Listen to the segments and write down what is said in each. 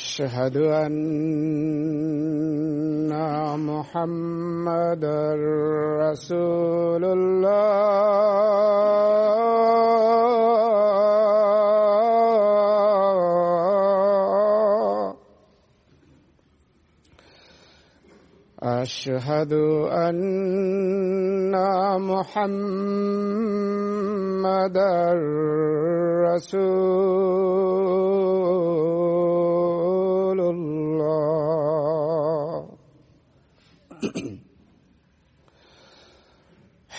أشهد أن محمدا رسول الله. أشهد أن محمدا رسول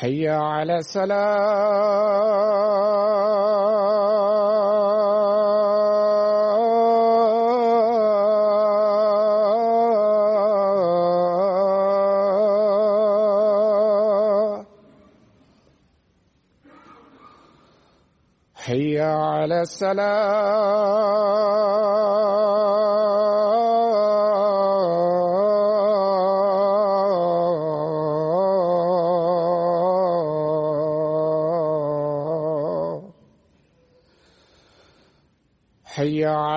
حي على الصلاة حي على الصلاة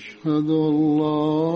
أشهد أن لا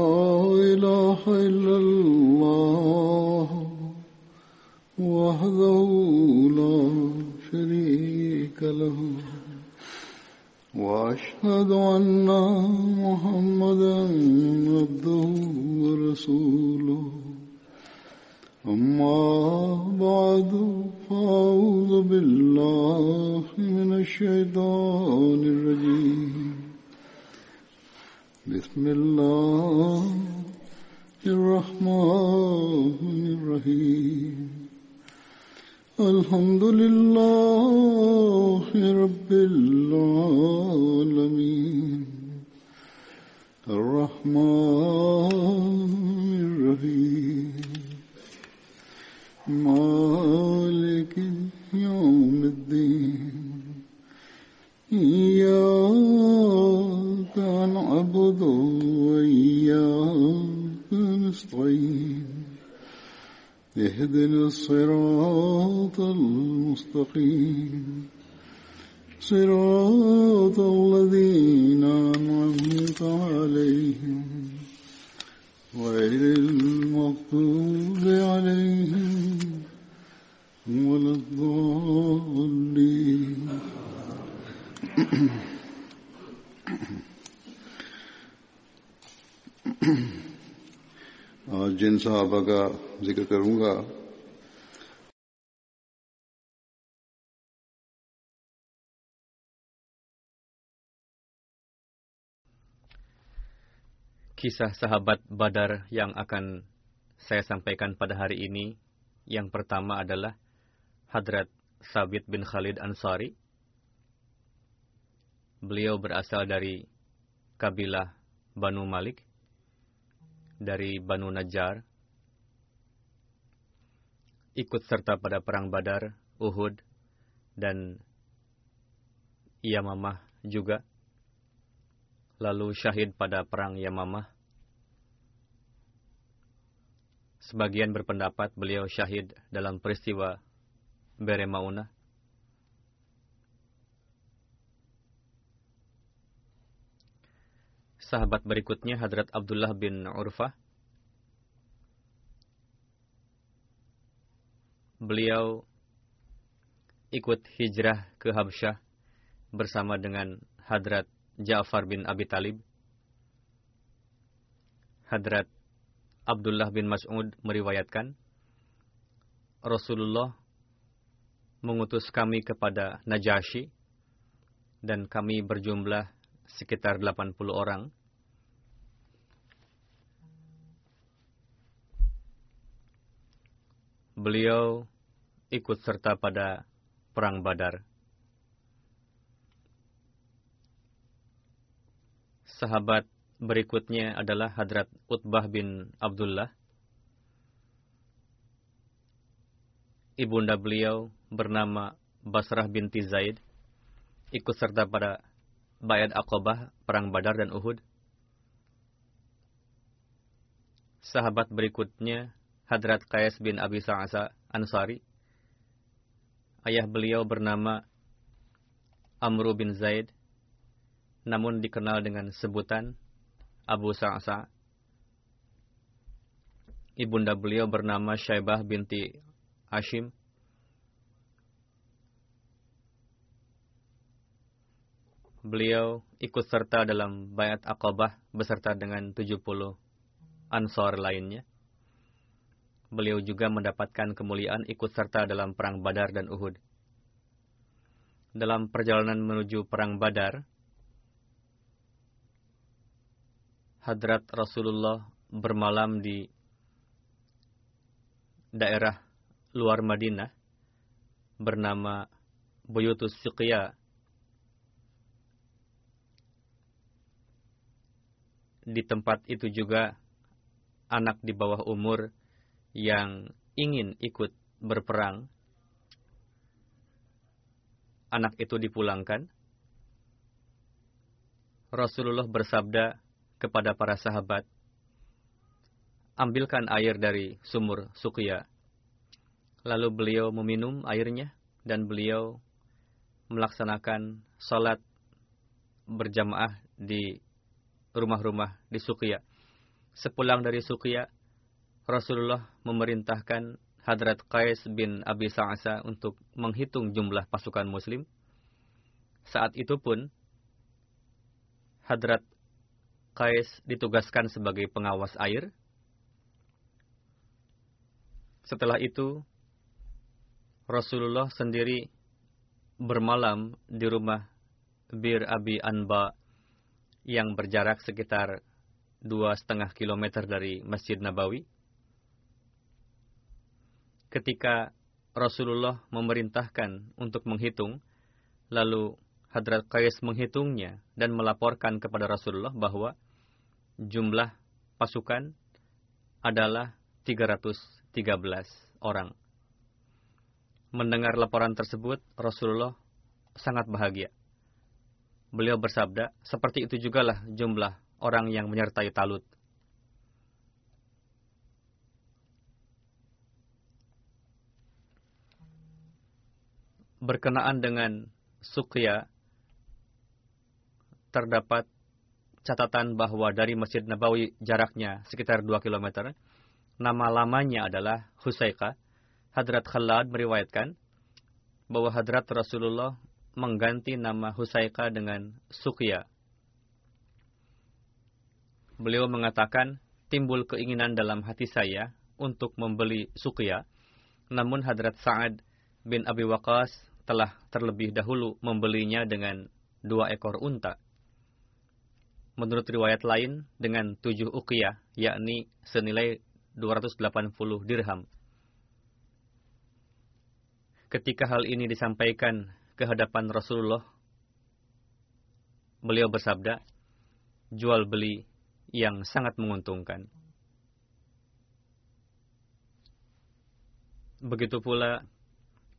आज जिन साहबा का जिक्र करूंगा Kisah sahabat Badar yang akan saya sampaikan pada hari ini yang pertama adalah Hadrat Sabit bin Khalid Ansari. Beliau berasal dari kabilah Banu Malik, dari Banu Najjar, ikut serta pada perang Badar, Uhud, dan Yamamah juga, lalu syahid pada perang Yamamah. Sebagian berpendapat beliau syahid dalam peristiwa Beremauna. Sahabat berikutnya Hadrat Abdullah bin Urfah. Beliau ikut hijrah ke Habsyah bersama dengan Hadrat Ja'far bin Abi Talib. Hadrat Abdullah bin Mas'ud meriwayatkan, Rasulullah mengutus kami kepada Najasyi, dan kami berjumlah sekitar 80 orang. Beliau ikut serta pada Perang Badar. Sahabat berikutnya adalah Hadrat Utbah bin Abdullah. Ibunda beliau bernama Basrah binti Zaid, ikut serta pada Bayat Aqabah, Perang Badar dan Uhud. Sahabat berikutnya Hadrat Qais bin Abi Sa'asa Ansari. Ayah beliau bernama Amru bin Zaid, namun dikenal dengan sebutan Abu Sa'sa. Ibunda beliau bernama Syaibah binti Hashim. Beliau ikut serta dalam Bayat Aqabah beserta dengan 70 ansor lainnya. Beliau juga mendapatkan kemuliaan ikut serta dalam Perang Badar dan Uhud. Dalam perjalanan menuju Perang Badar, Hadrat Rasulullah bermalam di daerah luar Madinah bernama Buyutus Siqya di tempat itu juga anak di bawah umur yang ingin ikut berperang, anak itu dipulangkan. Rasulullah bersabda kepada para sahabat, ambilkan air dari sumur Suqya. Lalu beliau meminum airnya dan beliau melaksanakan salat berjamaah di rumah-rumah di Suqya. Sepulang dari Suqya, Rasulullah memerintahkan Hadrat Qais bin Abi Sa'asa untuk menghitung jumlah pasukan muslim. Saat itu pun, Hadrat Qais ditugaskan sebagai pengawas air. Setelah itu, Rasulullah sendiri bermalam di rumah Bir Abi Anba yang berjarak sekitar dua setengah kilometer dari Masjid Nabawi. Ketika Rasulullah memerintahkan untuk menghitung, lalu Hadrat Qais menghitungnya dan melaporkan kepada Rasulullah bahwa jumlah pasukan adalah 313 orang. Mendengar laporan tersebut, Rasulullah sangat bahagia beliau bersabda, seperti itu jugalah jumlah orang yang menyertai Talut. Berkenaan dengan Sukya, terdapat catatan bahwa dari Masjid Nabawi jaraknya sekitar 2 km. Nama lamanya adalah Husaika. Hadrat Khalad meriwayatkan bahwa Hadrat Rasulullah mengganti nama Husaika dengan Sukya. Beliau mengatakan, timbul keinginan dalam hati saya untuk membeli Sukya, namun Hadrat Sa'ad bin Abi Waqas telah terlebih dahulu membelinya dengan dua ekor unta menurut riwayat lain dengan tujuh uqiyah, yakni senilai 280 dirham. Ketika hal ini disampaikan ke hadapan Rasulullah, beliau bersabda, jual beli yang sangat menguntungkan. Begitu pula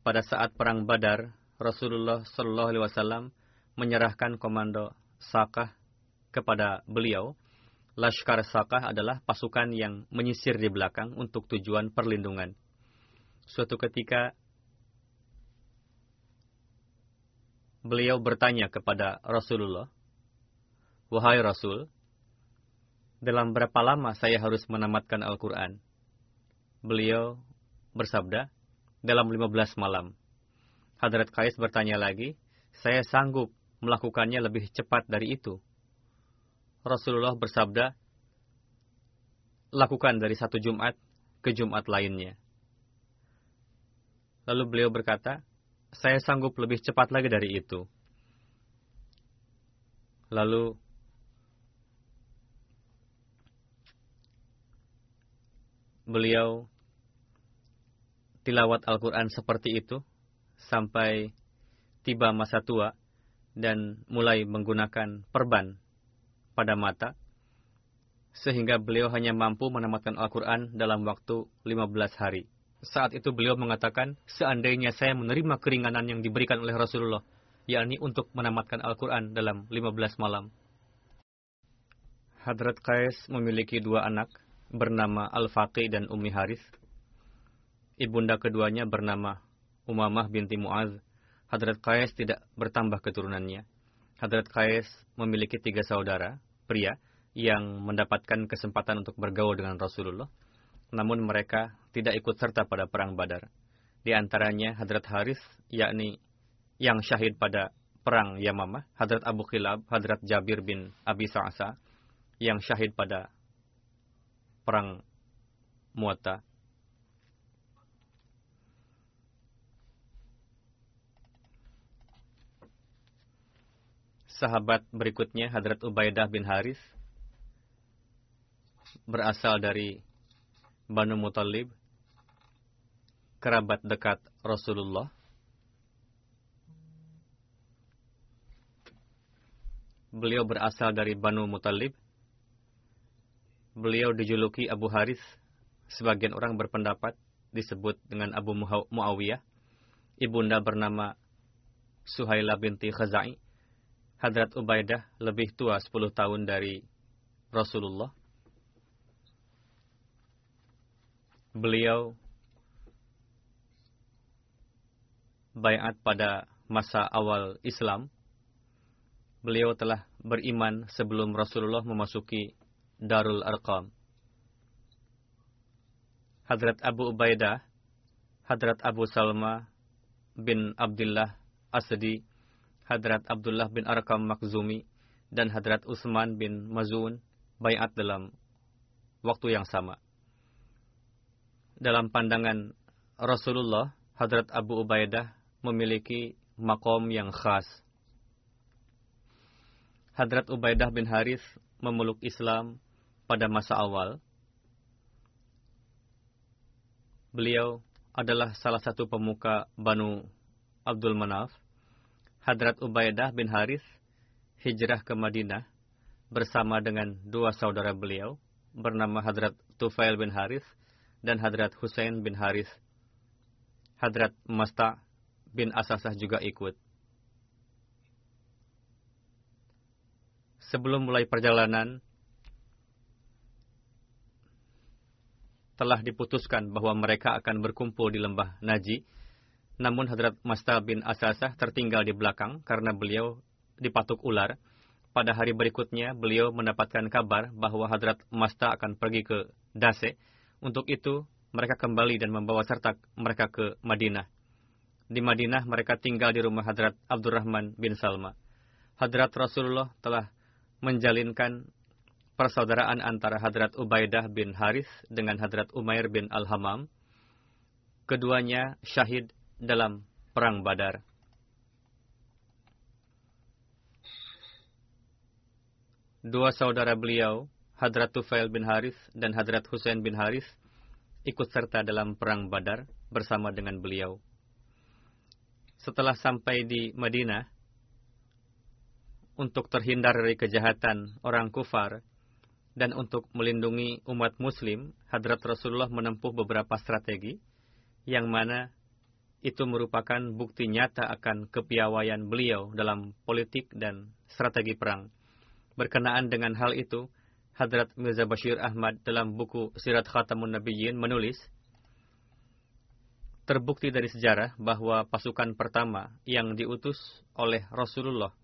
pada saat perang Badar, Rasulullah Shallallahu Alaihi Wasallam menyerahkan komando Sakah kepada beliau, Lashkar Sakah adalah pasukan yang menyisir di belakang untuk tujuan perlindungan. Suatu ketika, beliau bertanya kepada Rasulullah, Wahai Rasul, dalam berapa lama saya harus menamatkan Al-Quran? Beliau bersabda, dalam 15 malam. Hadrat Kais bertanya lagi, saya sanggup melakukannya lebih cepat dari itu. Rasulullah bersabda, lakukan dari satu Jumat ke Jumat lainnya. Lalu beliau berkata, saya sanggup lebih cepat lagi dari itu. Lalu beliau tilawat Al-Quran seperti itu sampai tiba masa tua dan mulai menggunakan perban pada mata, sehingga beliau hanya mampu menamatkan Al-Quran dalam waktu 15 hari. Saat itu beliau mengatakan, seandainya saya menerima keringanan yang diberikan oleh Rasulullah, yakni untuk menamatkan Al-Quran dalam 15 malam. Hadrat Qais memiliki dua anak, bernama Al-Faqih dan Ummi Haris. Ibunda keduanya bernama Umamah binti Muaz. Hadrat Qais tidak bertambah keturunannya. Hadrat Qais memiliki tiga saudara, pria yang mendapatkan kesempatan untuk bergaul dengan Rasulullah, namun mereka tidak ikut serta pada perang Badar. Di antaranya Hadrat Haris, yakni yang syahid pada perang Yamamah, Hadrat Abu Khilab, Hadrat Jabir bin Abi Sa'asa, yang syahid pada perang Muatta. Sahabat berikutnya Hadrat Ubaidah bin Haris berasal dari Banu Muttalib, kerabat dekat Rasulullah. Beliau berasal dari Banu Muttalib. Beliau dijuluki Abu Haris. Sebagian orang berpendapat disebut dengan Abu Muawiyah. Ibunda bernama Suhaila binti Khazai Hadrat Ubaidah lebih tua 10 tahun dari Rasulullah. Beliau bayat pada masa awal Islam. Beliau telah beriman sebelum Rasulullah memasuki Darul Arqam. Hadrat Abu Ubaidah, Hadrat Abu Salma bin Abdullah Asadi, Hadrat Abdullah bin Arkam Makzumi dan Hadrat Utsman bin Mazun bayat dalam waktu yang sama. Dalam pandangan Rasulullah, Hadrat Abu Ubaidah memiliki makom yang khas. Hadrat Ubaidah bin Harith memeluk Islam pada masa awal. Beliau adalah salah satu pemuka Banu Abdul Manaf Hadrat Ubaidah bin Haris hijrah ke Madinah bersama dengan dua saudara beliau bernama Hadrat Tufail bin Haris dan Hadrat Husain bin Haris. Hadrat Masta bin Asasah juga ikut. Sebelum mulai perjalanan, telah diputuskan bahwa mereka akan berkumpul di lembah Naji. Namun Hadrat Masta bin Asasah tertinggal di belakang karena beliau dipatuk ular. Pada hari berikutnya, beliau mendapatkan kabar bahwa Hadrat Masta akan pergi ke Dase, untuk itu, mereka kembali dan membawa serta mereka ke Madinah. Di Madinah, mereka tinggal di rumah Hadrat Abdurrahman bin Salma. Hadrat Rasulullah telah menjalinkan persaudaraan antara Hadrat Ubaidah bin Haris dengan Hadrat Umair bin Al-Hamam. Keduanya syahid dalam Perang Badar. Dua saudara beliau, Hadrat Tufail bin Haris dan Hadrat Hussein bin Haris, ikut serta dalam Perang Badar bersama dengan beliau. Setelah sampai di Madinah, untuk terhindar dari kejahatan orang kufar, dan untuk melindungi umat muslim, Hadrat Rasulullah menempuh beberapa strategi, yang mana itu merupakan bukti nyata akan kepiawaian beliau dalam politik dan strategi perang. Berkenaan dengan hal itu, Hadrat Mirza Bashir Ahmad dalam buku Sirat Khatamun Nabiyyin menulis, Terbukti dari sejarah bahwa pasukan pertama yang diutus oleh Rasulullah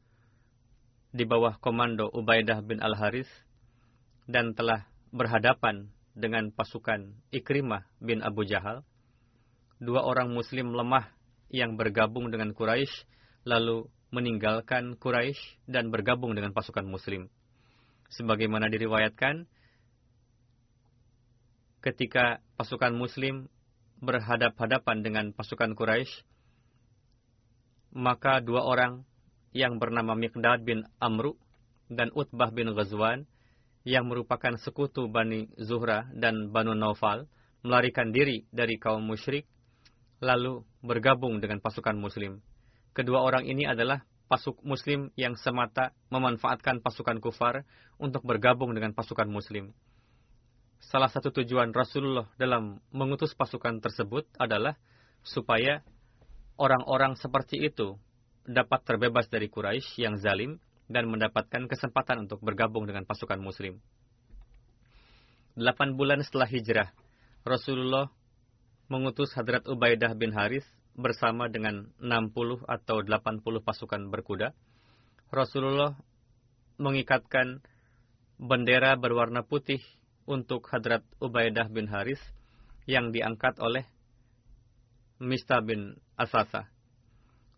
di bawah komando Ubaidah bin Al-Haris dan telah berhadapan dengan pasukan Ikrimah bin Abu Jahal, dua orang muslim lemah yang bergabung dengan Quraisy lalu meninggalkan Quraisy dan bergabung dengan pasukan muslim. Sebagaimana diriwayatkan, ketika pasukan muslim berhadap-hadapan dengan pasukan Quraisy, maka dua orang yang bernama Miqdad bin Amru dan Utbah bin Ghazwan yang merupakan sekutu Bani Zuhra dan Banu Naufal melarikan diri dari kaum musyrik lalu bergabung dengan pasukan muslim. Kedua orang ini adalah pasuk muslim yang semata memanfaatkan pasukan kufar untuk bergabung dengan pasukan muslim. Salah satu tujuan Rasulullah dalam mengutus pasukan tersebut adalah supaya orang-orang seperti itu dapat terbebas dari Quraisy yang zalim dan mendapatkan kesempatan untuk bergabung dengan pasukan muslim. Delapan bulan setelah hijrah, Rasulullah mengutus Hadrat Ubaidah bin Haris bersama dengan 60 atau 80 pasukan berkuda. Rasulullah mengikatkan bendera berwarna putih untuk Hadrat Ubaidah bin Haris yang diangkat oleh Mista bin Asasa.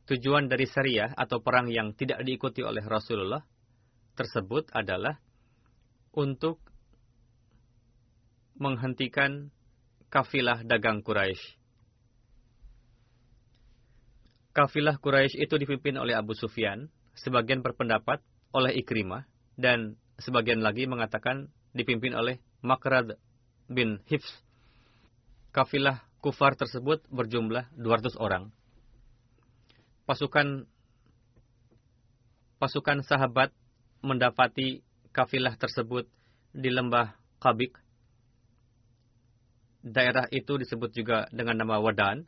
Tujuan dari syariah atau perang yang tidak diikuti oleh Rasulullah tersebut adalah untuk menghentikan kafilah dagang Quraisy. Kafilah Quraisy itu dipimpin oleh Abu Sufyan, sebagian berpendapat oleh Ikrimah, dan sebagian lagi mengatakan dipimpin oleh Makrad bin Hifs. Kafilah kufar tersebut berjumlah 200 orang pasukan pasukan sahabat mendapati kafilah tersebut di lembah Kabik. Daerah itu disebut juga dengan nama Wadan.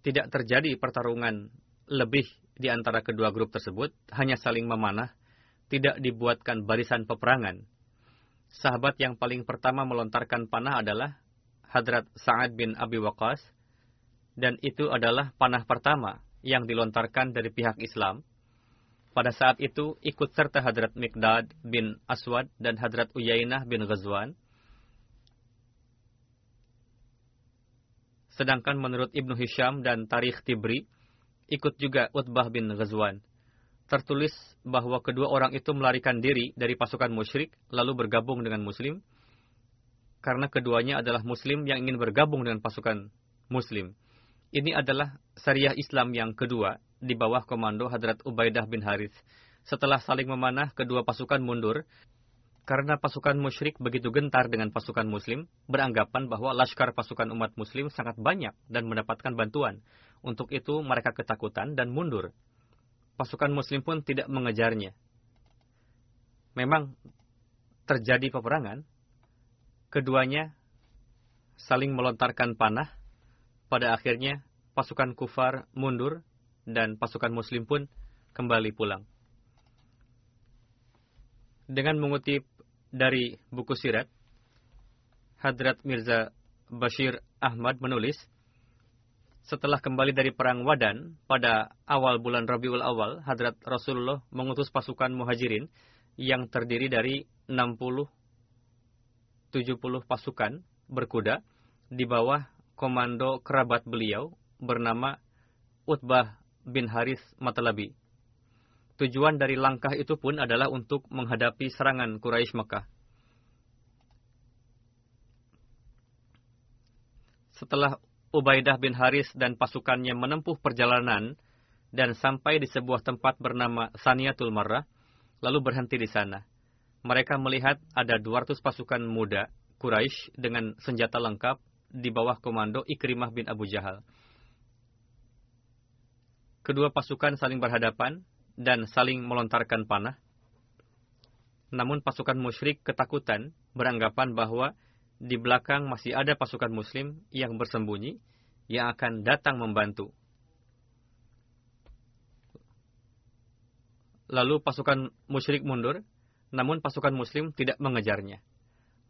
Tidak terjadi pertarungan lebih di antara kedua grup tersebut, hanya saling memanah, tidak dibuatkan barisan peperangan. Sahabat yang paling pertama melontarkan panah adalah Hadrat Sa'ad bin Abi Waqas, dan itu adalah panah pertama yang dilontarkan dari pihak Islam. Pada saat itu ikut serta Hadrat Mikdad bin Aswad dan Hadrat Uyainah bin Ghazwan. Sedangkan menurut Ibnu Hisham dan Tarikh Tibri, ikut juga Utbah bin Ghazwan. Tertulis bahwa kedua orang itu melarikan diri dari pasukan musyrik lalu bergabung dengan muslim karena keduanya adalah muslim yang ingin bergabung dengan pasukan muslim. Ini adalah syariah Islam yang kedua di bawah komando Hadrat Ubaidah bin Harith. Setelah saling memanah, kedua pasukan mundur karena pasukan musyrik begitu gentar dengan pasukan muslim, beranggapan bahwa laskar pasukan umat muslim sangat banyak dan mendapatkan bantuan. Untuk itu mereka ketakutan dan mundur. Pasukan muslim pun tidak mengejarnya. Memang terjadi peperangan, keduanya saling melontarkan panah pada akhirnya pasukan kufar mundur dan pasukan muslim pun kembali pulang. Dengan mengutip dari buku sirat, Hadrat Mirza Bashir Ahmad menulis, setelah kembali dari perang Wadan pada awal bulan Rabiul Awal, Hadrat Rasulullah mengutus pasukan muhajirin yang terdiri dari 60 70 pasukan berkuda di bawah komando kerabat beliau bernama Utbah bin Haris Matalabi. Tujuan dari langkah itu pun adalah untuk menghadapi serangan Quraisy Mekah. Setelah Ubaidah bin Haris dan pasukannya menempuh perjalanan dan sampai di sebuah tempat bernama Saniatul Marrah, lalu berhenti di sana mereka melihat ada 200 pasukan muda Quraisy dengan senjata lengkap di bawah komando Ikrimah bin Abu Jahal. Kedua pasukan saling berhadapan dan saling melontarkan panah. Namun pasukan musyrik ketakutan beranggapan bahwa di belakang masih ada pasukan muslim yang bersembunyi yang akan datang membantu. Lalu pasukan musyrik mundur namun pasukan muslim tidak mengejarnya.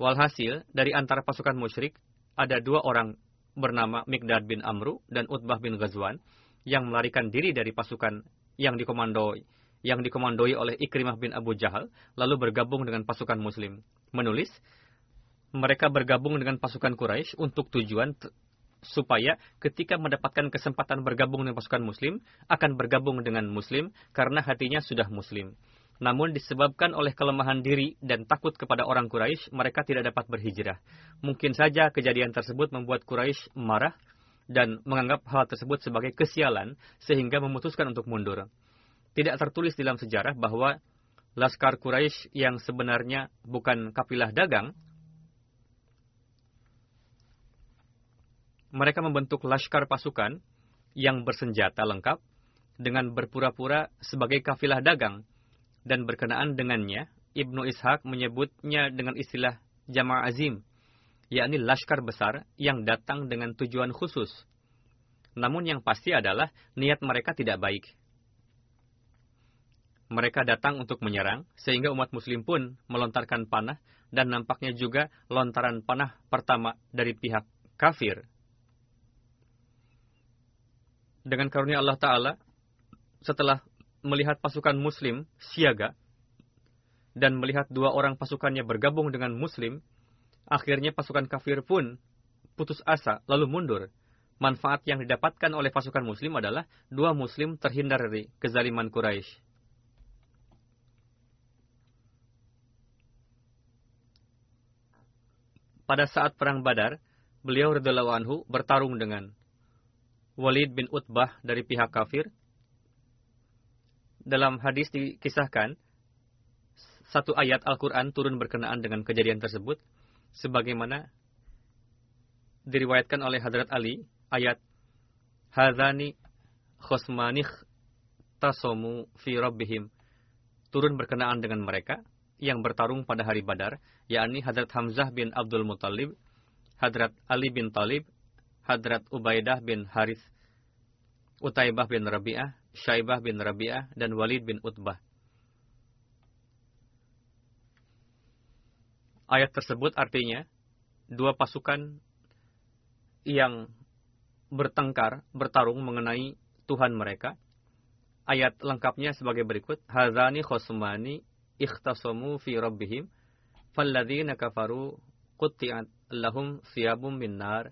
Walhasil, dari antara pasukan musyrik, ada dua orang bernama Mikdad bin Amru dan Utbah bin Ghazwan yang melarikan diri dari pasukan yang dikomandoi yang dikomandoi oleh Ikrimah bin Abu Jahal, lalu bergabung dengan pasukan muslim. Menulis, mereka bergabung dengan pasukan Quraisy untuk tujuan supaya ketika mendapatkan kesempatan bergabung dengan pasukan muslim, akan bergabung dengan muslim karena hatinya sudah muslim. Namun disebabkan oleh kelemahan diri dan takut kepada orang Quraisy, mereka tidak dapat berhijrah. Mungkin saja kejadian tersebut membuat Quraisy marah dan menganggap hal tersebut sebagai kesialan sehingga memutuskan untuk mundur. Tidak tertulis dalam sejarah bahwa Laskar Quraisy yang sebenarnya bukan kafilah dagang, mereka membentuk laskar pasukan yang bersenjata lengkap dengan berpura-pura sebagai kafilah dagang dan berkenaan dengannya, Ibnu Ishaq menyebutnya dengan istilah jama' azim, yakni laskar besar yang datang dengan tujuan khusus. Namun yang pasti adalah niat mereka tidak baik. Mereka datang untuk menyerang, sehingga umat muslim pun melontarkan panah, dan nampaknya juga lontaran panah pertama dari pihak kafir. Dengan karunia Allah Ta'ala, setelah melihat pasukan muslim siaga dan melihat dua orang pasukannya bergabung dengan muslim, akhirnya pasukan kafir pun putus asa lalu mundur. Manfaat yang didapatkan oleh pasukan muslim adalah dua muslim terhindar dari kezaliman Quraisy. Pada saat perang Badar, beliau radhiyallahu anhu bertarung dengan Walid bin Utbah dari pihak kafir dalam hadis dikisahkan satu ayat Al-Quran turun berkenaan dengan kejadian tersebut sebagaimana diriwayatkan oleh Hadrat Ali ayat Hadhani khosmanikh tasomu fi rabbihim turun berkenaan dengan mereka yang bertarung pada hari Badar yakni Hadrat Hamzah bin Abdul Muttalib Hadrat Ali bin Talib Hadrat Ubaidah bin Harith Utaibah bin Rabi'ah Syaibah bin Rabi'ah, dan Walid bin Utbah. Ayat tersebut artinya dua pasukan yang bertengkar, bertarung mengenai Tuhan mereka. Ayat lengkapnya sebagai berikut. Hazani khosmani ikhtasamu fi rabbihim falladzina kafaru qutti'at lahum siyabum min nar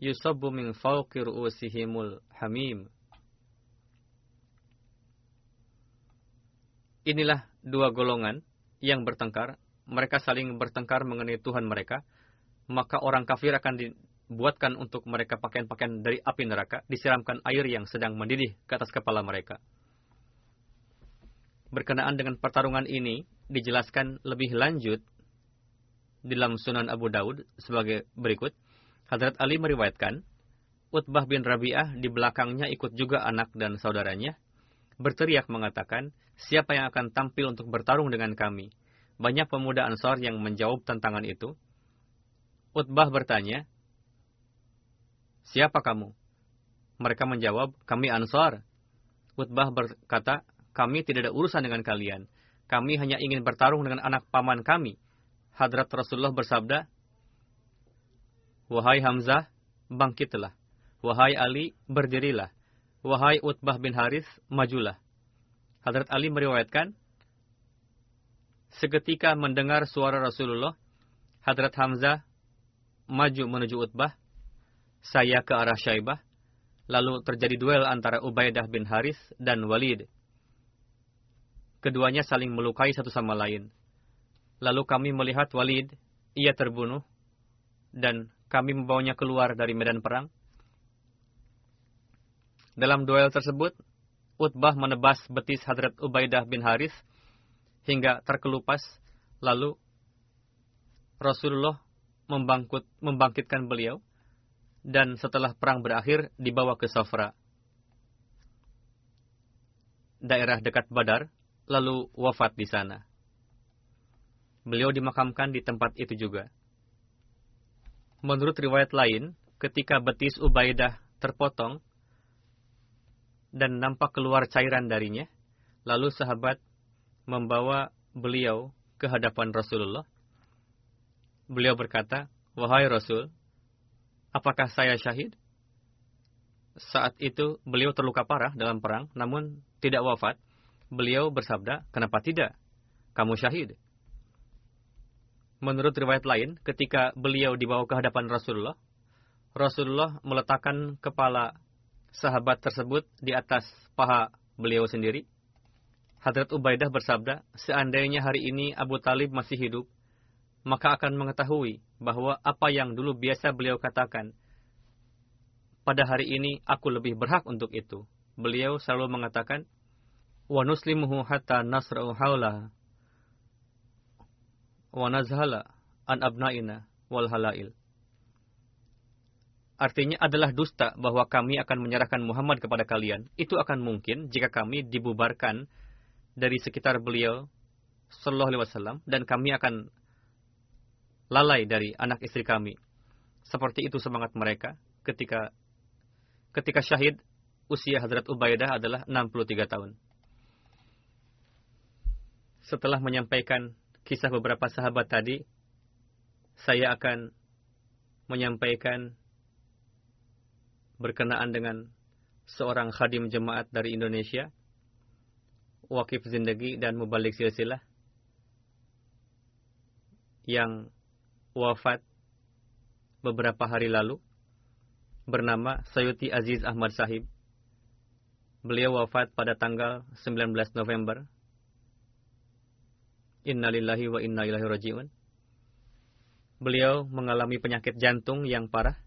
yusabbu min fawqi ru'usihimul hamim. Inilah dua golongan yang bertengkar. Mereka saling bertengkar mengenai Tuhan mereka. Maka orang kafir akan dibuatkan untuk mereka pakaian-pakaian dari api neraka. Disiramkan air yang sedang mendidih ke atas kepala mereka. Berkenaan dengan pertarungan ini, dijelaskan lebih lanjut dalam Sunan Abu Daud sebagai berikut. Hadrat Ali meriwayatkan, Utbah bin Rabi'ah di belakangnya ikut juga anak dan saudaranya, berteriak mengatakan, siapa yang akan tampil untuk bertarung dengan kami? Banyak pemuda Ansar yang menjawab tantangan itu. Utbah bertanya, siapa kamu? Mereka menjawab, kami Ansar. Utbah berkata, kami tidak ada urusan dengan kalian. Kami hanya ingin bertarung dengan anak paman kami. Hadrat Rasulullah bersabda, Wahai Hamzah, bangkitlah. Wahai Ali, berdirilah. Wahai Utbah bin Haris, majulah. Hadrat Ali meriwayatkan, seketika mendengar suara Rasulullah, Hadrat Hamzah maju menuju Utbah, saya ke arah Syaibah, lalu terjadi duel antara Ubaidah bin Haris dan Walid. Keduanya saling melukai satu sama lain. Lalu kami melihat Walid, ia terbunuh, dan kami membawanya keluar dari medan perang. Dalam duel tersebut, Utbah menebas betis Hadrat Ubaidah bin Haris hingga terkelupas, lalu Rasulullah membangkut, membangkitkan beliau, dan setelah perang berakhir dibawa ke Safra, daerah dekat Badar, lalu wafat di sana. Beliau dimakamkan di tempat itu juga. Menurut riwayat lain, ketika betis Ubaidah terpotong, dan nampak keluar cairan darinya. Lalu sahabat membawa beliau ke hadapan Rasulullah. Beliau berkata, Wahai Rasul, apakah saya syahid? Saat itu beliau terluka parah dalam perang, namun tidak wafat. Beliau bersabda, kenapa tidak? Kamu syahid. Menurut riwayat lain, ketika beliau dibawa ke hadapan Rasulullah, Rasulullah meletakkan kepala sahabat tersebut di atas paha beliau sendiri. Hadrat Ubaidah bersabda, seandainya hari ini Abu Talib masih hidup, maka akan mengetahui bahwa apa yang dulu biasa beliau katakan, pada hari ini aku lebih berhak untuk itu. Beliau selalu mengatakan, wa nuslimuhu hatta nasra'u hawla wa nazhala an abnaina wal halail. Artinya adalah dusta bahwa kami akan menyerahkan Muhammad kepada kalian. Itu akan mungkin jika kami dibubarkan dari sekitar beliau Sallallahu Alaihi Wasallam dan kami akan lalai dari anak istri kami. Seperti itu semangat mereka ketika ketika syahid usia Hadrat Ubaidah adalah 63 tahun. Setelah menyampaikan kisah beberapa sahabat tadi, saya akan menyampaikan berkenaan dengan seorang khadim jemaat dari Indonesia, wakif zindagi dan mubalik silsilah, yang wafat beberapa hari lalu, bernama Sayuti Aziz Ahmad Sahib. Beliau wafat pada tanggal 19 November. Innalillahi wa inna ilaihi rajiun. Beliau mengalami penyakit jantung yang parah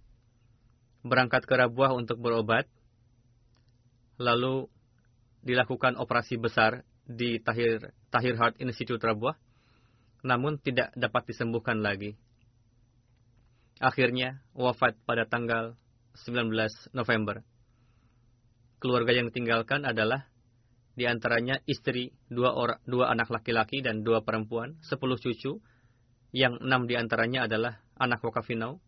berangkat ke Rabuah untuk berobat, lalu dilakukan operasi besar di Tahir, Tahir Heart Institute Rabuah, namun tidak dapat disembuhkan lagi. Akhirnya wafat pada tanggal 19 November. Keluarga yang ditinggalkan adalah di antaranya istri, dua, orang, dua anak laki-laki dan dua perempuan, sepuluh cucu, yang enam di antaranya adalah anak Wakafinau,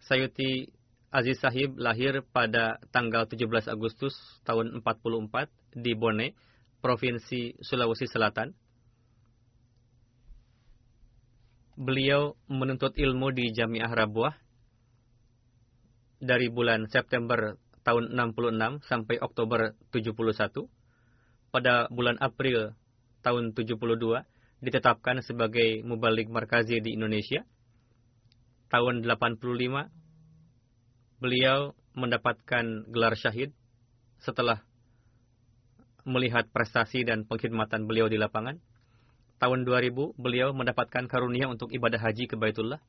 Sayuti Aziz Sahib lahir pada tanggal 17 Agustus tahun 44 di Bone, Provinsi Sulawesi Selatan. Beliau menuntut ilmu di Jamiah Rabuah dari bulan September tahun 66 sampai Oktober 71. Pada bulan April tahun 72 ditetapkan sebagai mubalik markazi di Indonesia tahun 85 beliau mendapatkan gelar syahid setelah melihat prestasi dan pengkhidmatan beliau di lapangan. Tahun 2000 beliau mendapatkan karunia untuk ibadah haji ke Baitullah.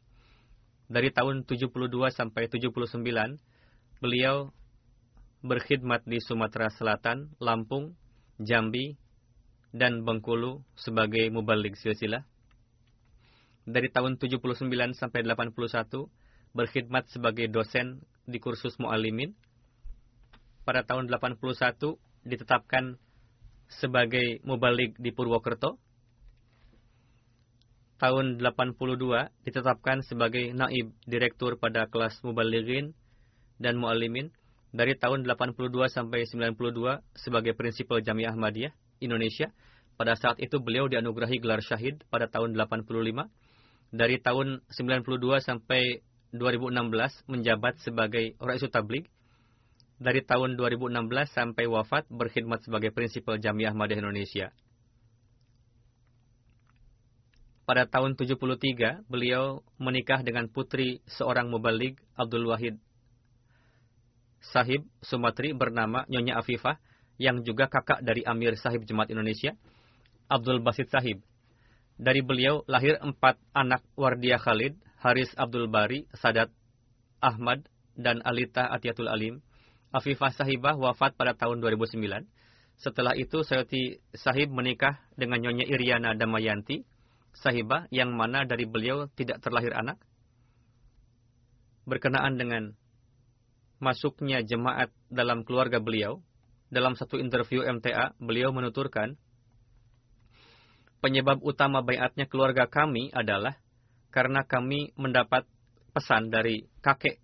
Dari tahun 72 sampai 79 beliau berkhidmat di Sumatera Selatan, Lampung, Jambi, dan Bengkulu sebagai mubalik silsilah dari tahun 79 sampai 81 berkhidmat sebagai dosen di kursus mu'alimin. Pada tahun 81 ditetapkan sebagai mubalik di Purwokerto. Tahun 82 ditetapkan sebagai naib direktur pada kelas mubaligin dan mu'alimin. Dari tahun 82 sampai 92 sebagai prinsipal Jamiah Ahmadiyah Indonesia. Pada saat itu beliau dianugerahi gelar syahid pada tahun 85. Dari tahun 92 sampai 2016 menjabat sebagai Raisul Tabligh. Dari tahun 2016 sampai wafat berkhidmat sebagai prinsipal Jamiah Ahmadiyah Indonesia. Pada tahun 73, beliau menikah dengan putri seorang mubalik Abdul Wahid Sahib Sumatri bernama Nyonya Afifah yang juga kakak dari Amir Sahib Jemaat Indonesia, Abdul Basit Sahib. Dari beliau lahir empat anak Wardia Khalid, Haris Abdul Bari, Sadat Ahmad, dan Alita Atiatul Alim. Afifah Sahibah wafat pada tahun 2009. Setelah itu, Sayati Sahib menikah dengan Nyonya Iriana Damayanti, Sahibah, yang mana dari beliau tidak terlahir anak. Berkenaan dengan masuknya jemaat dalam keluarga beliau, dalam satu interview MTA, beliau menuturkan, penyebab utama bayatnya keluarga kami adalah karena kami mendapat pesan dari kakek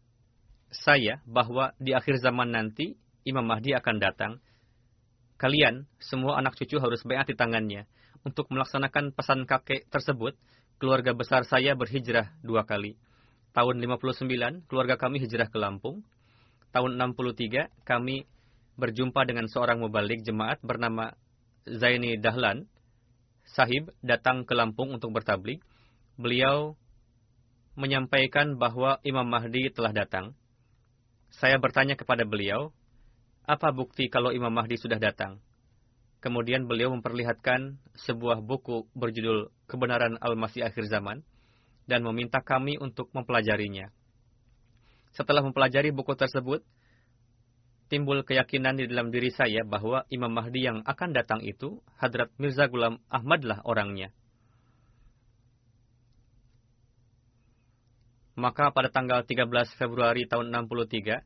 saya bahwa di akhir zaman nanti Imam Mahdi akan datang. Kalian, semua anak cucu harus bayat di tangannya. Untuk melaksanakan pesan kakek tersebut, keluarga besar saya berhijrah dua kali. Tahun 59, keluarga kami hijrah ke Lampung. Tahun 63, kami berjumpa dengan seorang mubalik jemaat bernama Zaini Dahlan. Sahib datang ke Lampung untuk bertablik. Beliau menyampaikan bahwa Imam Mahdi telah datang. Saya bertanya kepada beliau, apa bukti kalau Imam Mahdi sudah datang? Kemudian beliau memperlihatkan sebuah buku berjudul Kebenaran Al-Masih Akhir Zaman dan meminta kami untuk mempelajarinya. Setelah mempelajari buku tersebut, timbul keyakinan di dalam diri saya bahwa Imam Mahdi yang akan datang itu, Hadrat Mirza Ghulam Ahmadlah orangnya. Maka pada tanggal 13 Februari tahun 63,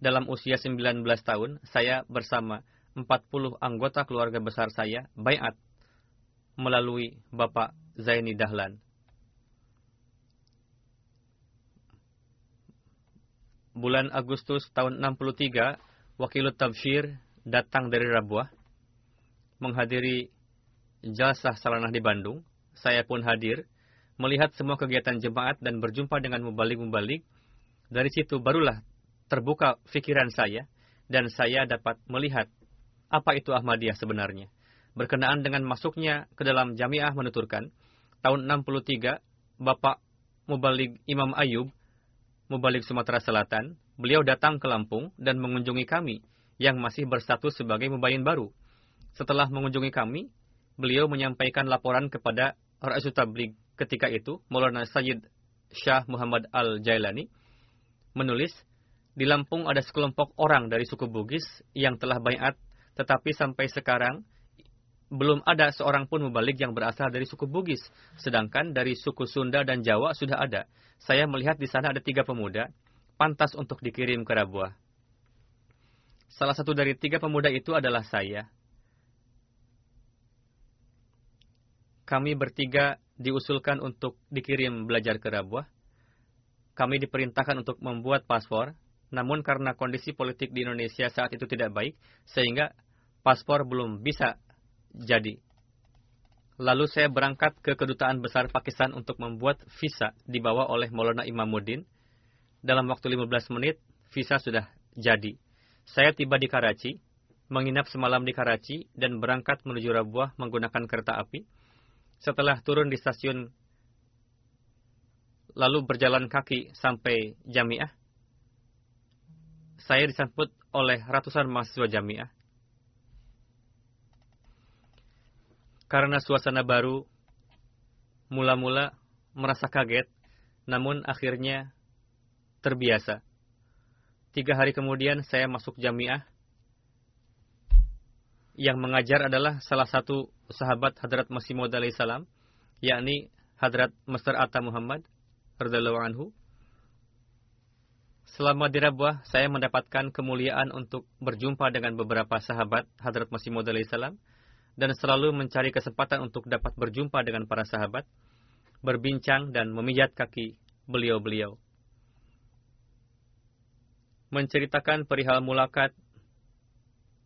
dalam usia 19 tahun, saya bersama 40 anggota keluarga besar saya bayat melalui Bapak Zaini Dahlan. Bulan Agustus tahun 63, Wakilut Tabshir datang dari Rabuah, menghadiri jasa salanah di Bandung. Saya pun hadir, melihat semua kegiatan jemaat dan berjumpa dengan mubalik-mubalik. Dari situ barulah terbuka pikiran saya, dan saya dapat melihat apa itu Ahmadiyah sebenarnya. Berkenaan dengan masuknya ke dalam jamiah menuturkan, tahun 63, Bapak Mubalik Imam Ayub Mubalik Sumatera Selatan, beliau datang ke Lampung dan mengunjungi kami yang masih berstatus sebagai mubayin baru. Setelah mengunjungi kami, beliau menyampaikan laporan kepada Rasul Tabligh ketika itu, Maulana Sayyid Syah Muhammad Al-Jailani, menulis, di Lampung ada sekelompok orang dari suku Bugis yang telah bayat, tetapi sampai sekarang belum ada seorang pun mubalik yang berasal dari suku Bugis, sedangkan dari suku Sunda dan Jawa sudah ada. Saya melihat di sana ada tiga pemuda, pantas untuk dikirim ke Rabuah. Salah satu dari tiga pemuda itu adalah saya. Kami bertiga diusulkan untuk dikirim belajar ke Rabuah. Kami diperintahkan untuk membuat paspor, namun karena kondisi politik di Indonesia saat itu tidak baik, sehingga paspor belum bisa jadi. Lalu saya berangkat ke kedutaan besar Pakistan untuk membuat visa dibawa oleh Maulana Imamuddin. Dalam waktu 15 menit, visa sudah jadi. Saya tiba di Karachi, menginap semalam di Karachi, dan berangkat menuju Rabuah menggunakan kereta api. Setelah turun di stasiun, lalu berjalan kaki sampai Jamiah, saya disambut oleh ratusan mahasiswa Jamiah. Karena suasana baru, mula-mula merasa kaget, namun akhirnya terbiasa. Tiga hari kemudian saya masuk jamiah. Yang mengajar adalah salah satu sahabat Hadrat Masih Maud salam, yakni Hadrat Master Atta Muhammad, radhiyallahu anhu. Selama di Rabuah, saya mendapatkan kemuliaan untuk berjumpa dengan beberapa sahabat Hadrat Masih Maud salam dan selalu mencari kesempatan untuk dapat berjumpa dengan para sahabat, berbincang dan memijat kaki beliau-beliau. Menceritakan perihal mulakat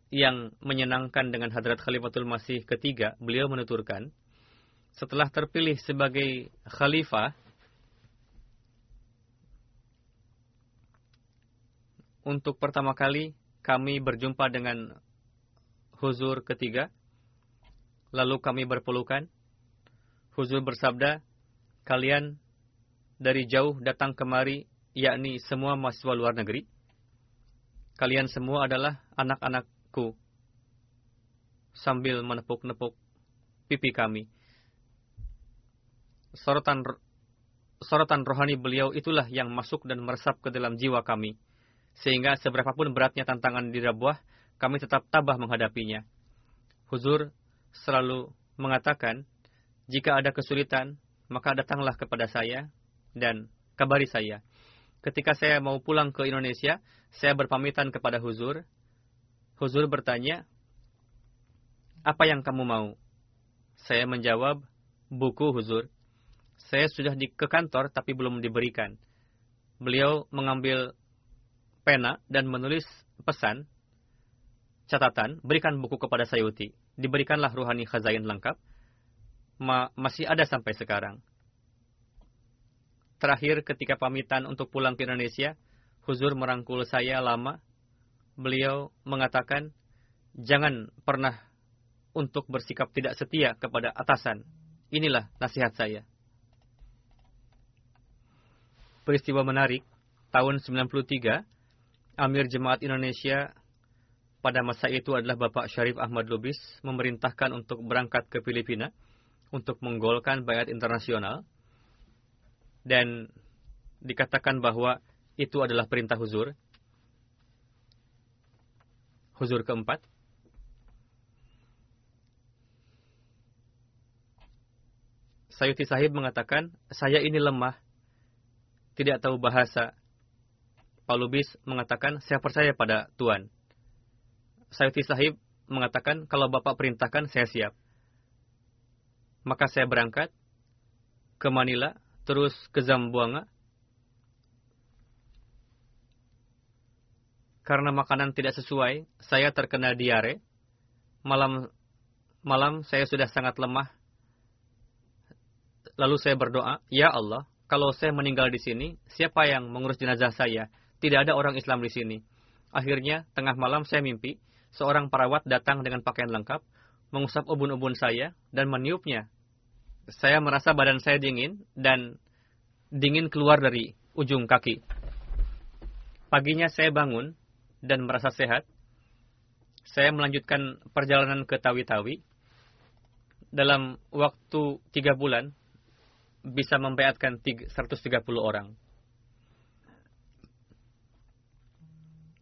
yang menyenangkan dengan Hadrat Khalifatul Masih ketiga, beliau menuturkan, setelah terpilih sebagai khalifah, untuk pertama kali kami berjumpa dengan huzur ketiga, lalu kami berpelukan. Huzur bersabda, kalian dari jauh datang kemari, yakni semua mahasiswa luar negeri. Kalian semua adalah anak-anakku. Sambil menepuk-nepuk pipi kami. Sorotan sorotan rohani beliau itulah yang masuk dan meresap ke dalam jiwa kami. Sehingga seberapapun beratnya tantangan di Rabuah, kami tetap tabah menghadapinya. Huzur selalu mengatakan, jika ada kesulitan, maka datanglah kepada saya dan kabari saya. Ketika saya mau pulang ke Indonesia, saya berpamitan kepada Huzur. Huzur bertanya, apa yang kamu mau? Saya menjawab, buku Huzur. Saya sudah di, ke kantor tapi belum diberikan. Beliau mengambil pena dan menulis pesan, catatan, berikan buku kepada Sayuti. Diberikanlah ruhani khazain lengkap. Ma masih ada sampai sekarang. Terakhir ketika pamitan untuk pulang ke Indonesia, Huzur merangkul saya lama. Beliau mengatakan, jangan pernah untuk bersikap tidak setia kepada atasan. Inilah nasihat saya. Peristiwa menarik, tahun 93, Amir Jemaat Indonesia pada masa itu adalah Bapak Syarif Ahmad Lubis memerintahkan untuk berangkat ke Filipina untuk menggolkan bayat internasional dan dikatakan bahwa itu adalah perintah huzur. Huzur keempat. Sayuti Sahib mengatakan, saya ini lemah, tidak tahu bahasa. Paulubis mengatakan, saya percaya pada Tuhan. Sayuti Sahib mengatakan, kalau Bapak perintahkan, saya siap. Maka saya berangkat ke Manila terus ke Zamboanga. Karena makanan tidak sesuai, saya terkena diare. Malam malam saya sudah sangat lemah. Lalu saya berdoa, "Ya Allah, kalau saya meninggal di sini, siapa yang mengurus jenazah saya? Tidak ada orang Islam di sini." Akhirnya, tengah malam saya mimpi, seorang perawat datang dengan pakaian lengkap, mengusap ubun-ubun saya dan meniupnya saya merasa badan saya dingin dan dingin keluar dari ujung kaki. Paginya saya bangun dan merasa sehat. Saya melanjutkan perjalanan ke Tawi-Tawi. Dalam waktu tiga bulan, bisa membayatkan 130 orang.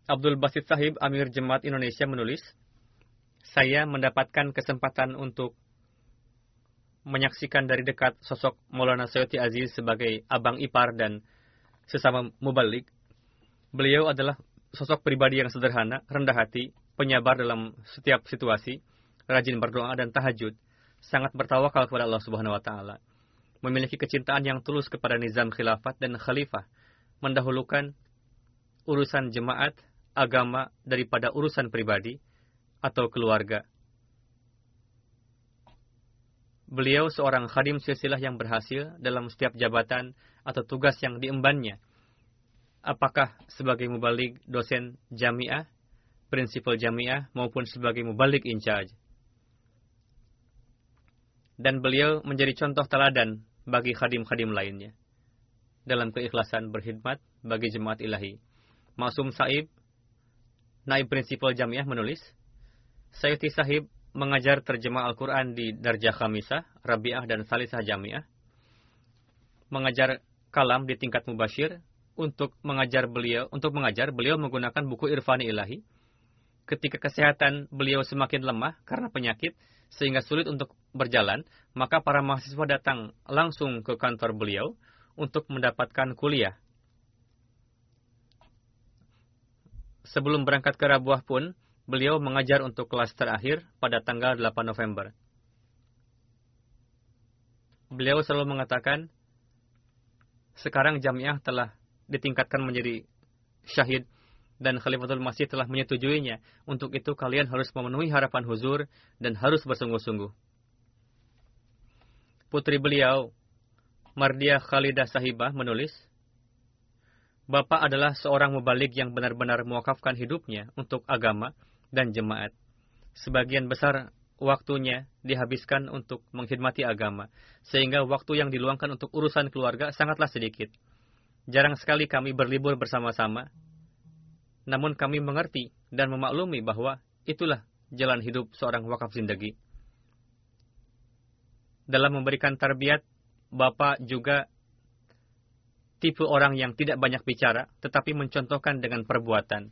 Abdul Basit Sahib, Amir Jemaat Indonesia menulis, saya mendapatkan kesempatan untuk menyaksikan dari dekat sosok Maulana Sayyidi Aziz sebagai abang ipar dan sesama mubalik. Beliau adalah sosok pribadi yang sederhana, rendah hati, penyabar dalam setiap situasi, rajin berdoa dan tahajud, sangat bertawakal kepada Allah Subhanahu wa taala. Memiliki kecintaan yang tulus kepada nizam khilafat dan khalifah, mendahulukan urusan jemaat, agama daripada urusan pribadi atau keluarga Beliau seorang khadim silsilah yang berhasil dalam setiap jabatan atau tugas yang diembannya. Apakah sebagai mubalik dosen jamiah, prinsipal jamiah, maupun sebagai mubalik in charge. Dan beliau menjadi contoh teladan bagi khadim-khadim lainnya. Dalam keikhlasan berkhidmat bagi jemaat ilahi. Maksum Saib, naib prinsipal jamiah menulis, Sayyidi Sahib mengajar terjemah Al-Quran di Darjah Khamisah, Rabi'ah, dan Salisah Jamiah. Mengajar kalam di tingkat mubashir. Untuk mengajar beliau, untuk mengajar beliau menggunakan buku Irfani Ilahi. Ketika kesehatan beliau semakin lemah karena penyakit, sehingga sulit untuk berjalan, maka para mahasiswa datang langsung ke kantor beliau untuk mendapatkan kuliah. Sebelum berangkat ke Rabuah pun, Beliau mengajar untuk kelas terakhir pada tanggal 8 November. Beliau selalu mengatakan, sekarang jamiah telah ditingkatkan menjadi syahid dan Khalifatul Masih telah menyetujuinya. Untuk itu kalian harus memenuhi harapan huzur dan harus bersungguh-sungguh. Putri beliau, Mardia Khalidah Sahibah menulis, Bapak adalah seorang mubalik yang benar-benar mewakafkan hidupnya untuk agama dan jemaat. Sebagian besar waktunya dihabiskan untuk mengkhidmati agama, sehingga waktu yang diluangkan untuk urusan keluarga sangatlah sedikit. Jarang sekali kami berlibur bersama-sama, namun kami mengerti dan memaklumi bahwa itulah jalan hidup seorang wakaf zindagi. Dalam memberikan tarbiat, Bapak juga tipe orang yang tidak banyak bicara, tetapi mencontohkan dengan perbuatan.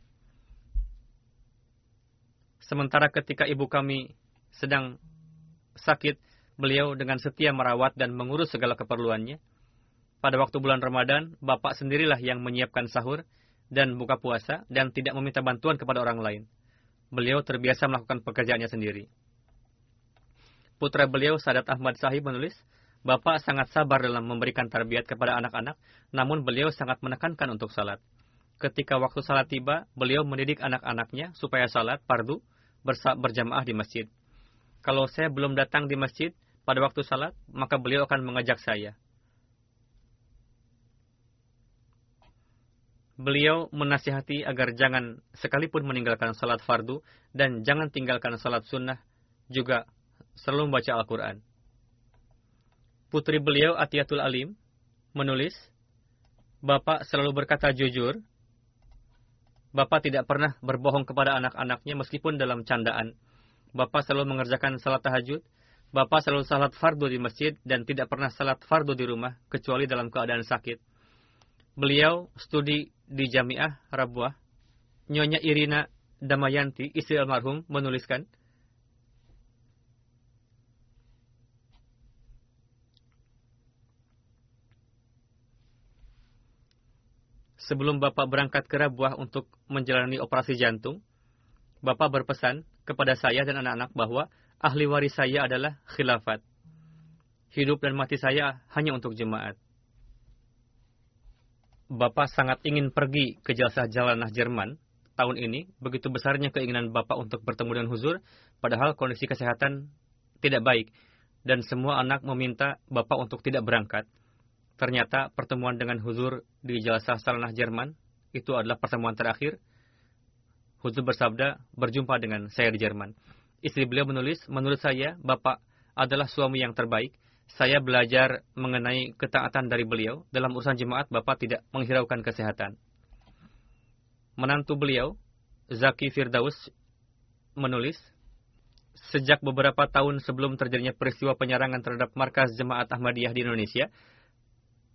Sementara ketika ibu kami sedang sakit, beliau dengan setia merawat dan mengurus segala keperluannya. Pada waktu bulan Ramadan, Bapak sendirilah yang menyiapkan sahur, dan buka puasa dan tidak meminta bantuan kepada orang lain. Beliau terbiasa melakukan pekerjaannya sendiri. Putra beliau, Sadat Ahmad Sahib menulis, Bapak sangat sabar dalam memberikan tarbiyat kepada anak-anak, namun beliau sangat menekankan untuk salat. Ketika waktu salat tiba, beliau mendidik anak-anaknya supaya salat pardu berjamaah di masjid. Kalau saya belum datang di masjid pada waktu salat, maka beliau akan mengajak saya. beliau menasihati agar jangan sekalipun meninggalkan salat fardu dan jangan tinggalkan salat sunnah juga selalu membaca Al-Quran. Putri beliau Atiyatul Alim menulis, Bapak selalu berkata jujur, Bapak tidak pernah berbohong kepada anak-anaknya meskipun dalam candaan. Bapak selalu mengerjakan salat tahajud, Bapak selalu salat fardu di masjid dan tidak pernah salat fardu di rumah kecuali dalam keadaan sakit. Beliau studi di Jamiah Rabuah, Nyonya Irina Damayanti, istri almarhum, menuliskan, Sebelum Bapak berangkat ke Rabuah untuk menjalani operasi jantung, Bapak berpesan kepada saya dan anak-anak bahwa ahli waris saya adalah khilafat. Hidup dan mati saya hanya untuk jemaat. Bapak sangat ingin pergi ke jasa jalanah Jerman tahun ini, begitu besarnya keinginan Bapak untuk bertemu dengan Huzur, padahal kondisi kesehatan tidak baik, dan semua anak meminta Bapak untuk tidak berangkat. Ternyata pertemuan dengan Huzur di jasa jalanah Jerman itu adalah pertemuan terakhir. Huzur bersabda, berjumpa dengan saya di Jerman. Istri beliau menulis, menurut saya, Bapak adalah suami yang terbaik, saya belajar mengenai ketaatan dari beliau. Dalam urusan jemaat, Bapak tidak menghiraukan kesehatan. Menantu beliau, Zaki Firdaus, menulis, Sejak beberapa tahun sebelum terjadinya peristiwa penyerangan terhadap markas jemaat Ahmadiyah di Indonesia,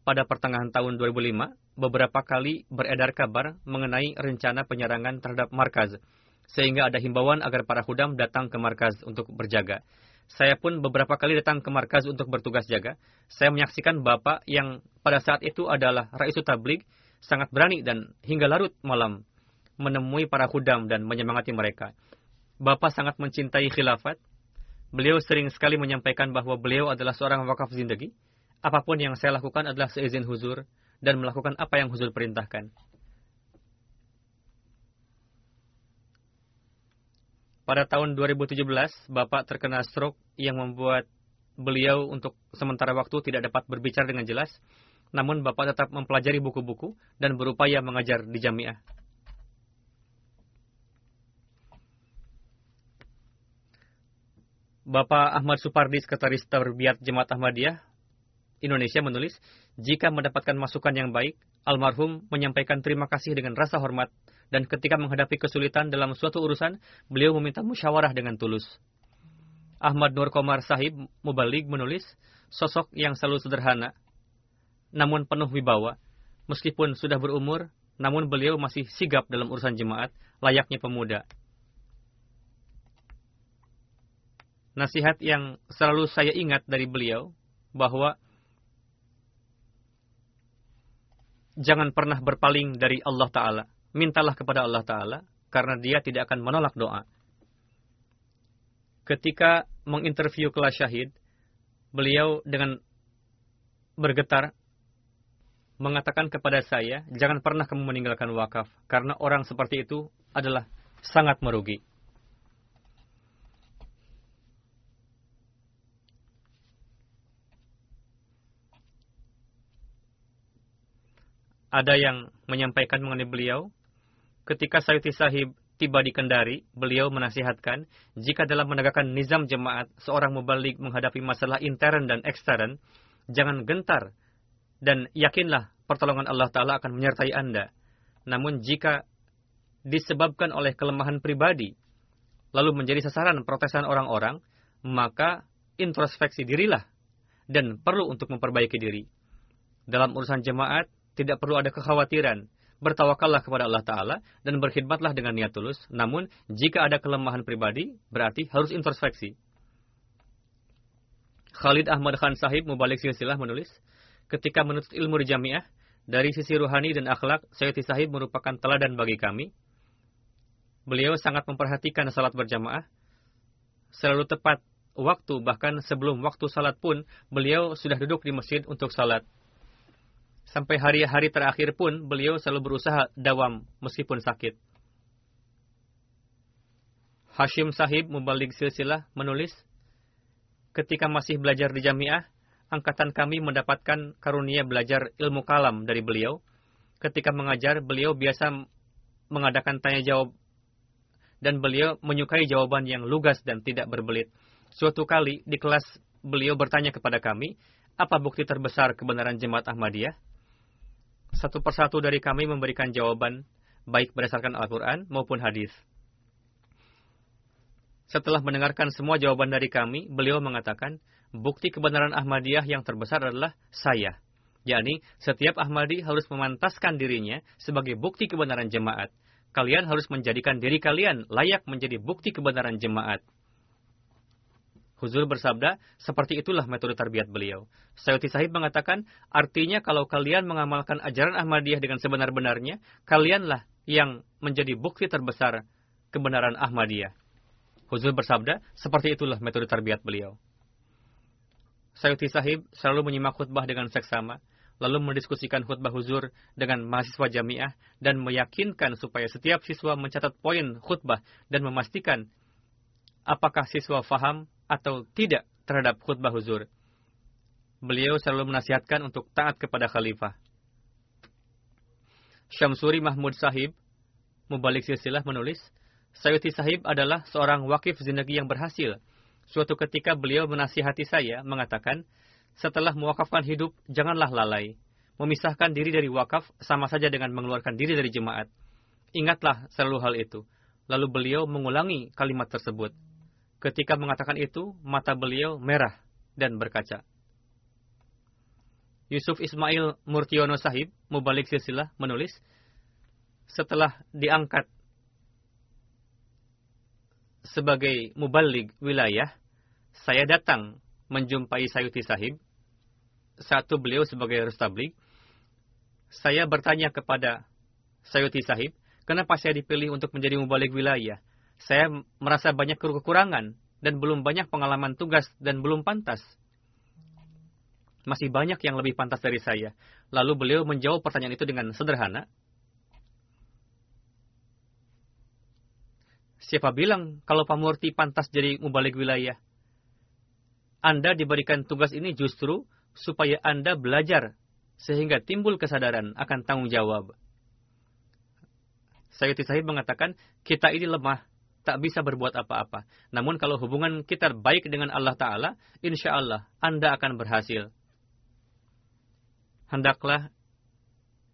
pada pertengahan tahun 2005, beberapa kali beredar kabar mengenai rencana penyerangan terhadap markas, sehingga ada himbauan agar para hudam datang ke markas untuk berjaga. Saya pun beberapa kali datang ke markas untuk bertugas jaga. Saya menyaksikan Bapak yang pada saat itu adalah Raisu Tablik sangat berani dan hingga larut malam menemui para hudam dan menyemangati mereka. Bapak sangat mencintai khilafat. Beliau sering sekali menyampaikan bahwa beliau adalah seorang wakaf zindagi. Apa pun yang saya lakukan adalah seizin huzur dan melakukan apa yang huzur perintahkan. Pada tahun 2017, Bapak terkena stroke yang membuat beliau untuk sementara waktu tidak dapat berbicara dengan jelas. Namun Bapak tetap mempelajari buku-buku dan berupaya mengajar di jamiah. Bapak Ahmad Supardi, Sekretaris Terbiat Jemaat Ahmadiyah, Indonesia menulis, jika mendapatkan masukan yang baik, almarhum menyampaikan terima kasih dengan rasa hormat dan ketika menghadapi kesulitan dalam suatu urusan, beliau meminta musyawarah dengan tulus. Ahmad Nur Komar Sahib Mubalik menulis, sosok yang selalu sederhana, namun penuh wibawa. Meskipun sudah berumur, namun beliau masih sigap dalam urusan jemaat, layaknya pemuda. Nasihat yang selalu saya ingat dari beliau, bahwa jangan pernah berpaling dari Allah Ta'ala mintalah kepada Allah Ta'ala, karena dia tidak akan menolak doa. Ketika menginterview kelas syahid, beliau dengan bergetar mengatakan kepada saya, jangan pernah kamu meninggalkan wakaf, karena orang seperti itu adalah sangat merugi. Ada yang menyampaikan mengenai beliau, ketika Sayyidi Sahib tiba di Kendari, beliau menasihatkan, jika dalam menegakkan nizam jemaat, seorang mubalik menghadapi masalah intern dan ekstern, jangan gentar dan yakinlah pertolongan Allah Ta'ala akan menyertai Anda. Namun jika disebabkan oleh kelemahan pribadi, lalu menjadi sasaran protesan orang-orang, maka introspeksi dirilah dan perlu untuk memperbaiki diri. Dalam urusan jemaat, tidak perlu ada kekhawatiran. Bertawakallah kepada Allah Ta'ala dan berkhidmatlah dengan niat tulus. Namun, jika ada kelemahan pribadi, berarti harus introspeksi. Khalid Ahmad Khan Sahib Mubalik Silsilah menulis, ketika menuntut ilmu di jamiah, dari sisi ruhani dan akhlak, Sayyidi Sahib merupakan teladan bagi kami. Beliau sangat memperhatikan salat berjamaah. Selalu tepat waktu, bahkan sebelum waktu salat pun, beliau sudah duduk di masjid untuk salat. Sampai hari-hari terakhir pun, beliau selalu berusaha dawam meskipun sakit. Hashim Sahib Mubalik Silsilah menulis, ketika masih belajar di jamiah, angkatan kami mendapatkan karunia belajar ilmu kalam dari beliau. Ketika mengajar, beliau biasa mengadakan tanya jawab dan beliau menyukai jawaban yang lugas dan tidak berbelit. Suatu kali di kelas beliau bertanya kepada kami, apa bukti terbesar kebenaran jemaat Ahmadiyah? Satu persatu dari kami memberikan jawaban, baik berdasarkan Al-Quran maupun hadis. Setelah mendengarkan semua jawaban dari kami, beliau mengatakan, bukti kebenaran Ahmadiyah yang terbesar adalah saya. yakni setiap Ahmadi harus memantaskan dirinya sebagai bukti kebenaran jemaat. Kalian harus menjadikan diri kalian layak menjadi bukti kebenaran jemaat. Huzur bersabda, seperti itulah metode tarbiyat beliau. Sayyidi Sahib mengatakan, artinya kalau kalian mengamalkan ajaran Ahmadiyah dengan sebenar-benarnya, kalianlah yang menjadi bukti terbesar kebenaran Ahmadiyah. Huzur bersabda, seperti itulah metode tarbiyat beliau. Sayyidi Sahib selalu menyimak khutbah dengan seksama, lalu mendiskusikan khutbah huzur dengan mahasiswa jamiah dan meyakinkan supaya setiap siswa mencatat poin khutbah dan memastikan apakah siswa faham atau tidak terhadap khutbah huzur. Beliau selalu menasihatkan untuk taat kepada khalifah. Syamsuri Mahmud Sahib, Mubalik Silsilah menulis, Sayyidi Sahib adalah seorang wakif zindagi yang berhasil Suatu ketika beliau menasihati saya, mengatakan, setelah mewakafkan hidup, janganlah lalai. Memisahkan diri dari wakaf sama saja dengan mengeluarkan diri dari jemaat. Ingatlah selalu hal itu. Lalu beliau mengulangi kalimat tersebut. Ketika mengatakan itu, mata beliau merah dan berkaca. Yusuf Ismail Murtiono Sahib, Mubalik Silsilah, menulis, setelah diangkat sebagai mubalik wilayah, saya datang menjumpai Sayuti Sahib. Satu beliau sebagai restablik. Saya bertanya kepada Sayuti Sahib, kenapa saya dipilih untuk menjadi mubalik wilayah? Saya merasa banyak kekurangan dan belum banyak pengalaman tugas dan belum pantas. Masih banyak yang lebih pantas dari saya. Lalu beliau menjawab pertanyaan itu dengan sederhana. Siapa bilang kalau Pak Murti pantas jadi mubalik wilayah? Anda diberikan tugas ini justru supaya Anda belajar sehingga timbul kesadaran akan tanggung jawab. Sayyidi Sahib mengatakan, kita ini lemah, tak bisa berbuat apa-apa. Namun kalau hubungan kita baik dengan Allah Ta'ala, insya Allah Anda akan berhasil. Hendaklah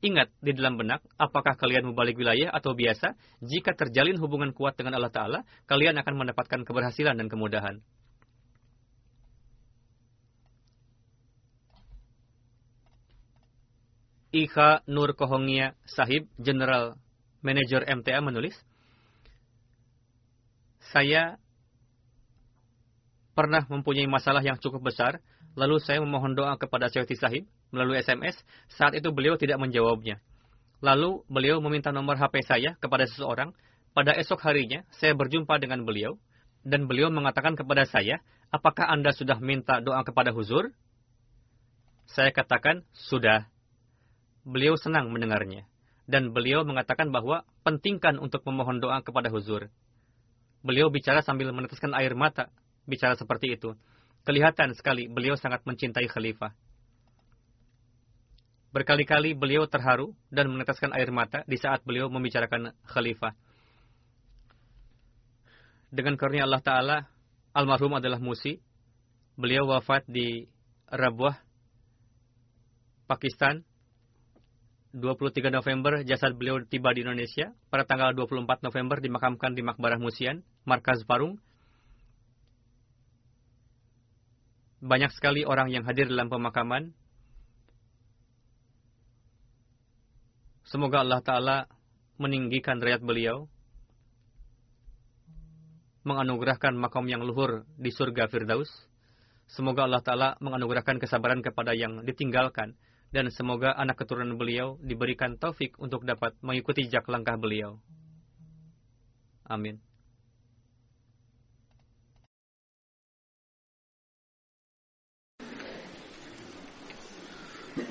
Ingat di dalam benak, apakah kalian membalik wilayah atau biasa, jika terjalin hubungan kuat dengan Allah Ta'ala, kalian akan mendapatkan keberhasilan dan kemudahan. Iha Nur Kohongia Sahib, General Manager MTA menulis, Saya pernah mempunyai masalah yang cukup besar, lalu saya memohon doa kepada Syekh Sahib, melalui SMS, saat itu beliau tidak menjawabnya. Lalu beliau meminta nomor HP saya kepada seseorang. Pada esok harinya, saya berjumpa dengan beliau, dan beliau mengatakan kepada saya, apakah Anda sudah minta doa kepada huzur? Saya katakan, sudah. beliau senang mendengarnya. Dan beliau mengatakan bahwa pentingkan untuk memohon doa kepada huzur. Beliau bicara sambil meneteskan air mata, bicara seperti itu. Kelihatan sekali beliau sangat mencintai khalifah. Berkali-kali beliau terharu dan meneteskan air mata di saat beliau membicarakan khalifah. Dengan karunia Allah Ta'ala, almarhum adalah Musi. Beliau wafat di Rabuah, Pakistan 23 November jasad beliau tiba di Indonesia. Pada tanggal 24 November dimakamkan di Makbarah Musian, Markaz Parung. Banyak sekali orang yang hadir dalam pemakaman. Semoga Allah Ta'ala meninggikan rakyat beliau. Menganugerahkan makam yang luhur di surga Firdaus. Semoga Allah Ta'ala menganugerahkan kesabaran kepada yang ditinggalkan dan semoga anak keturunan beliau diberikan taufik untuk dapat mengikuti jejak langkah beliau. Amin.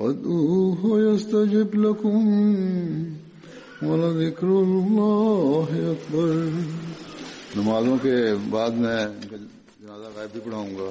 وادعوه يستجب لكم ولذكر الله أكبر. نمازوں کے بعد میں جنازہ غائب بھی پڑھاؤں گا.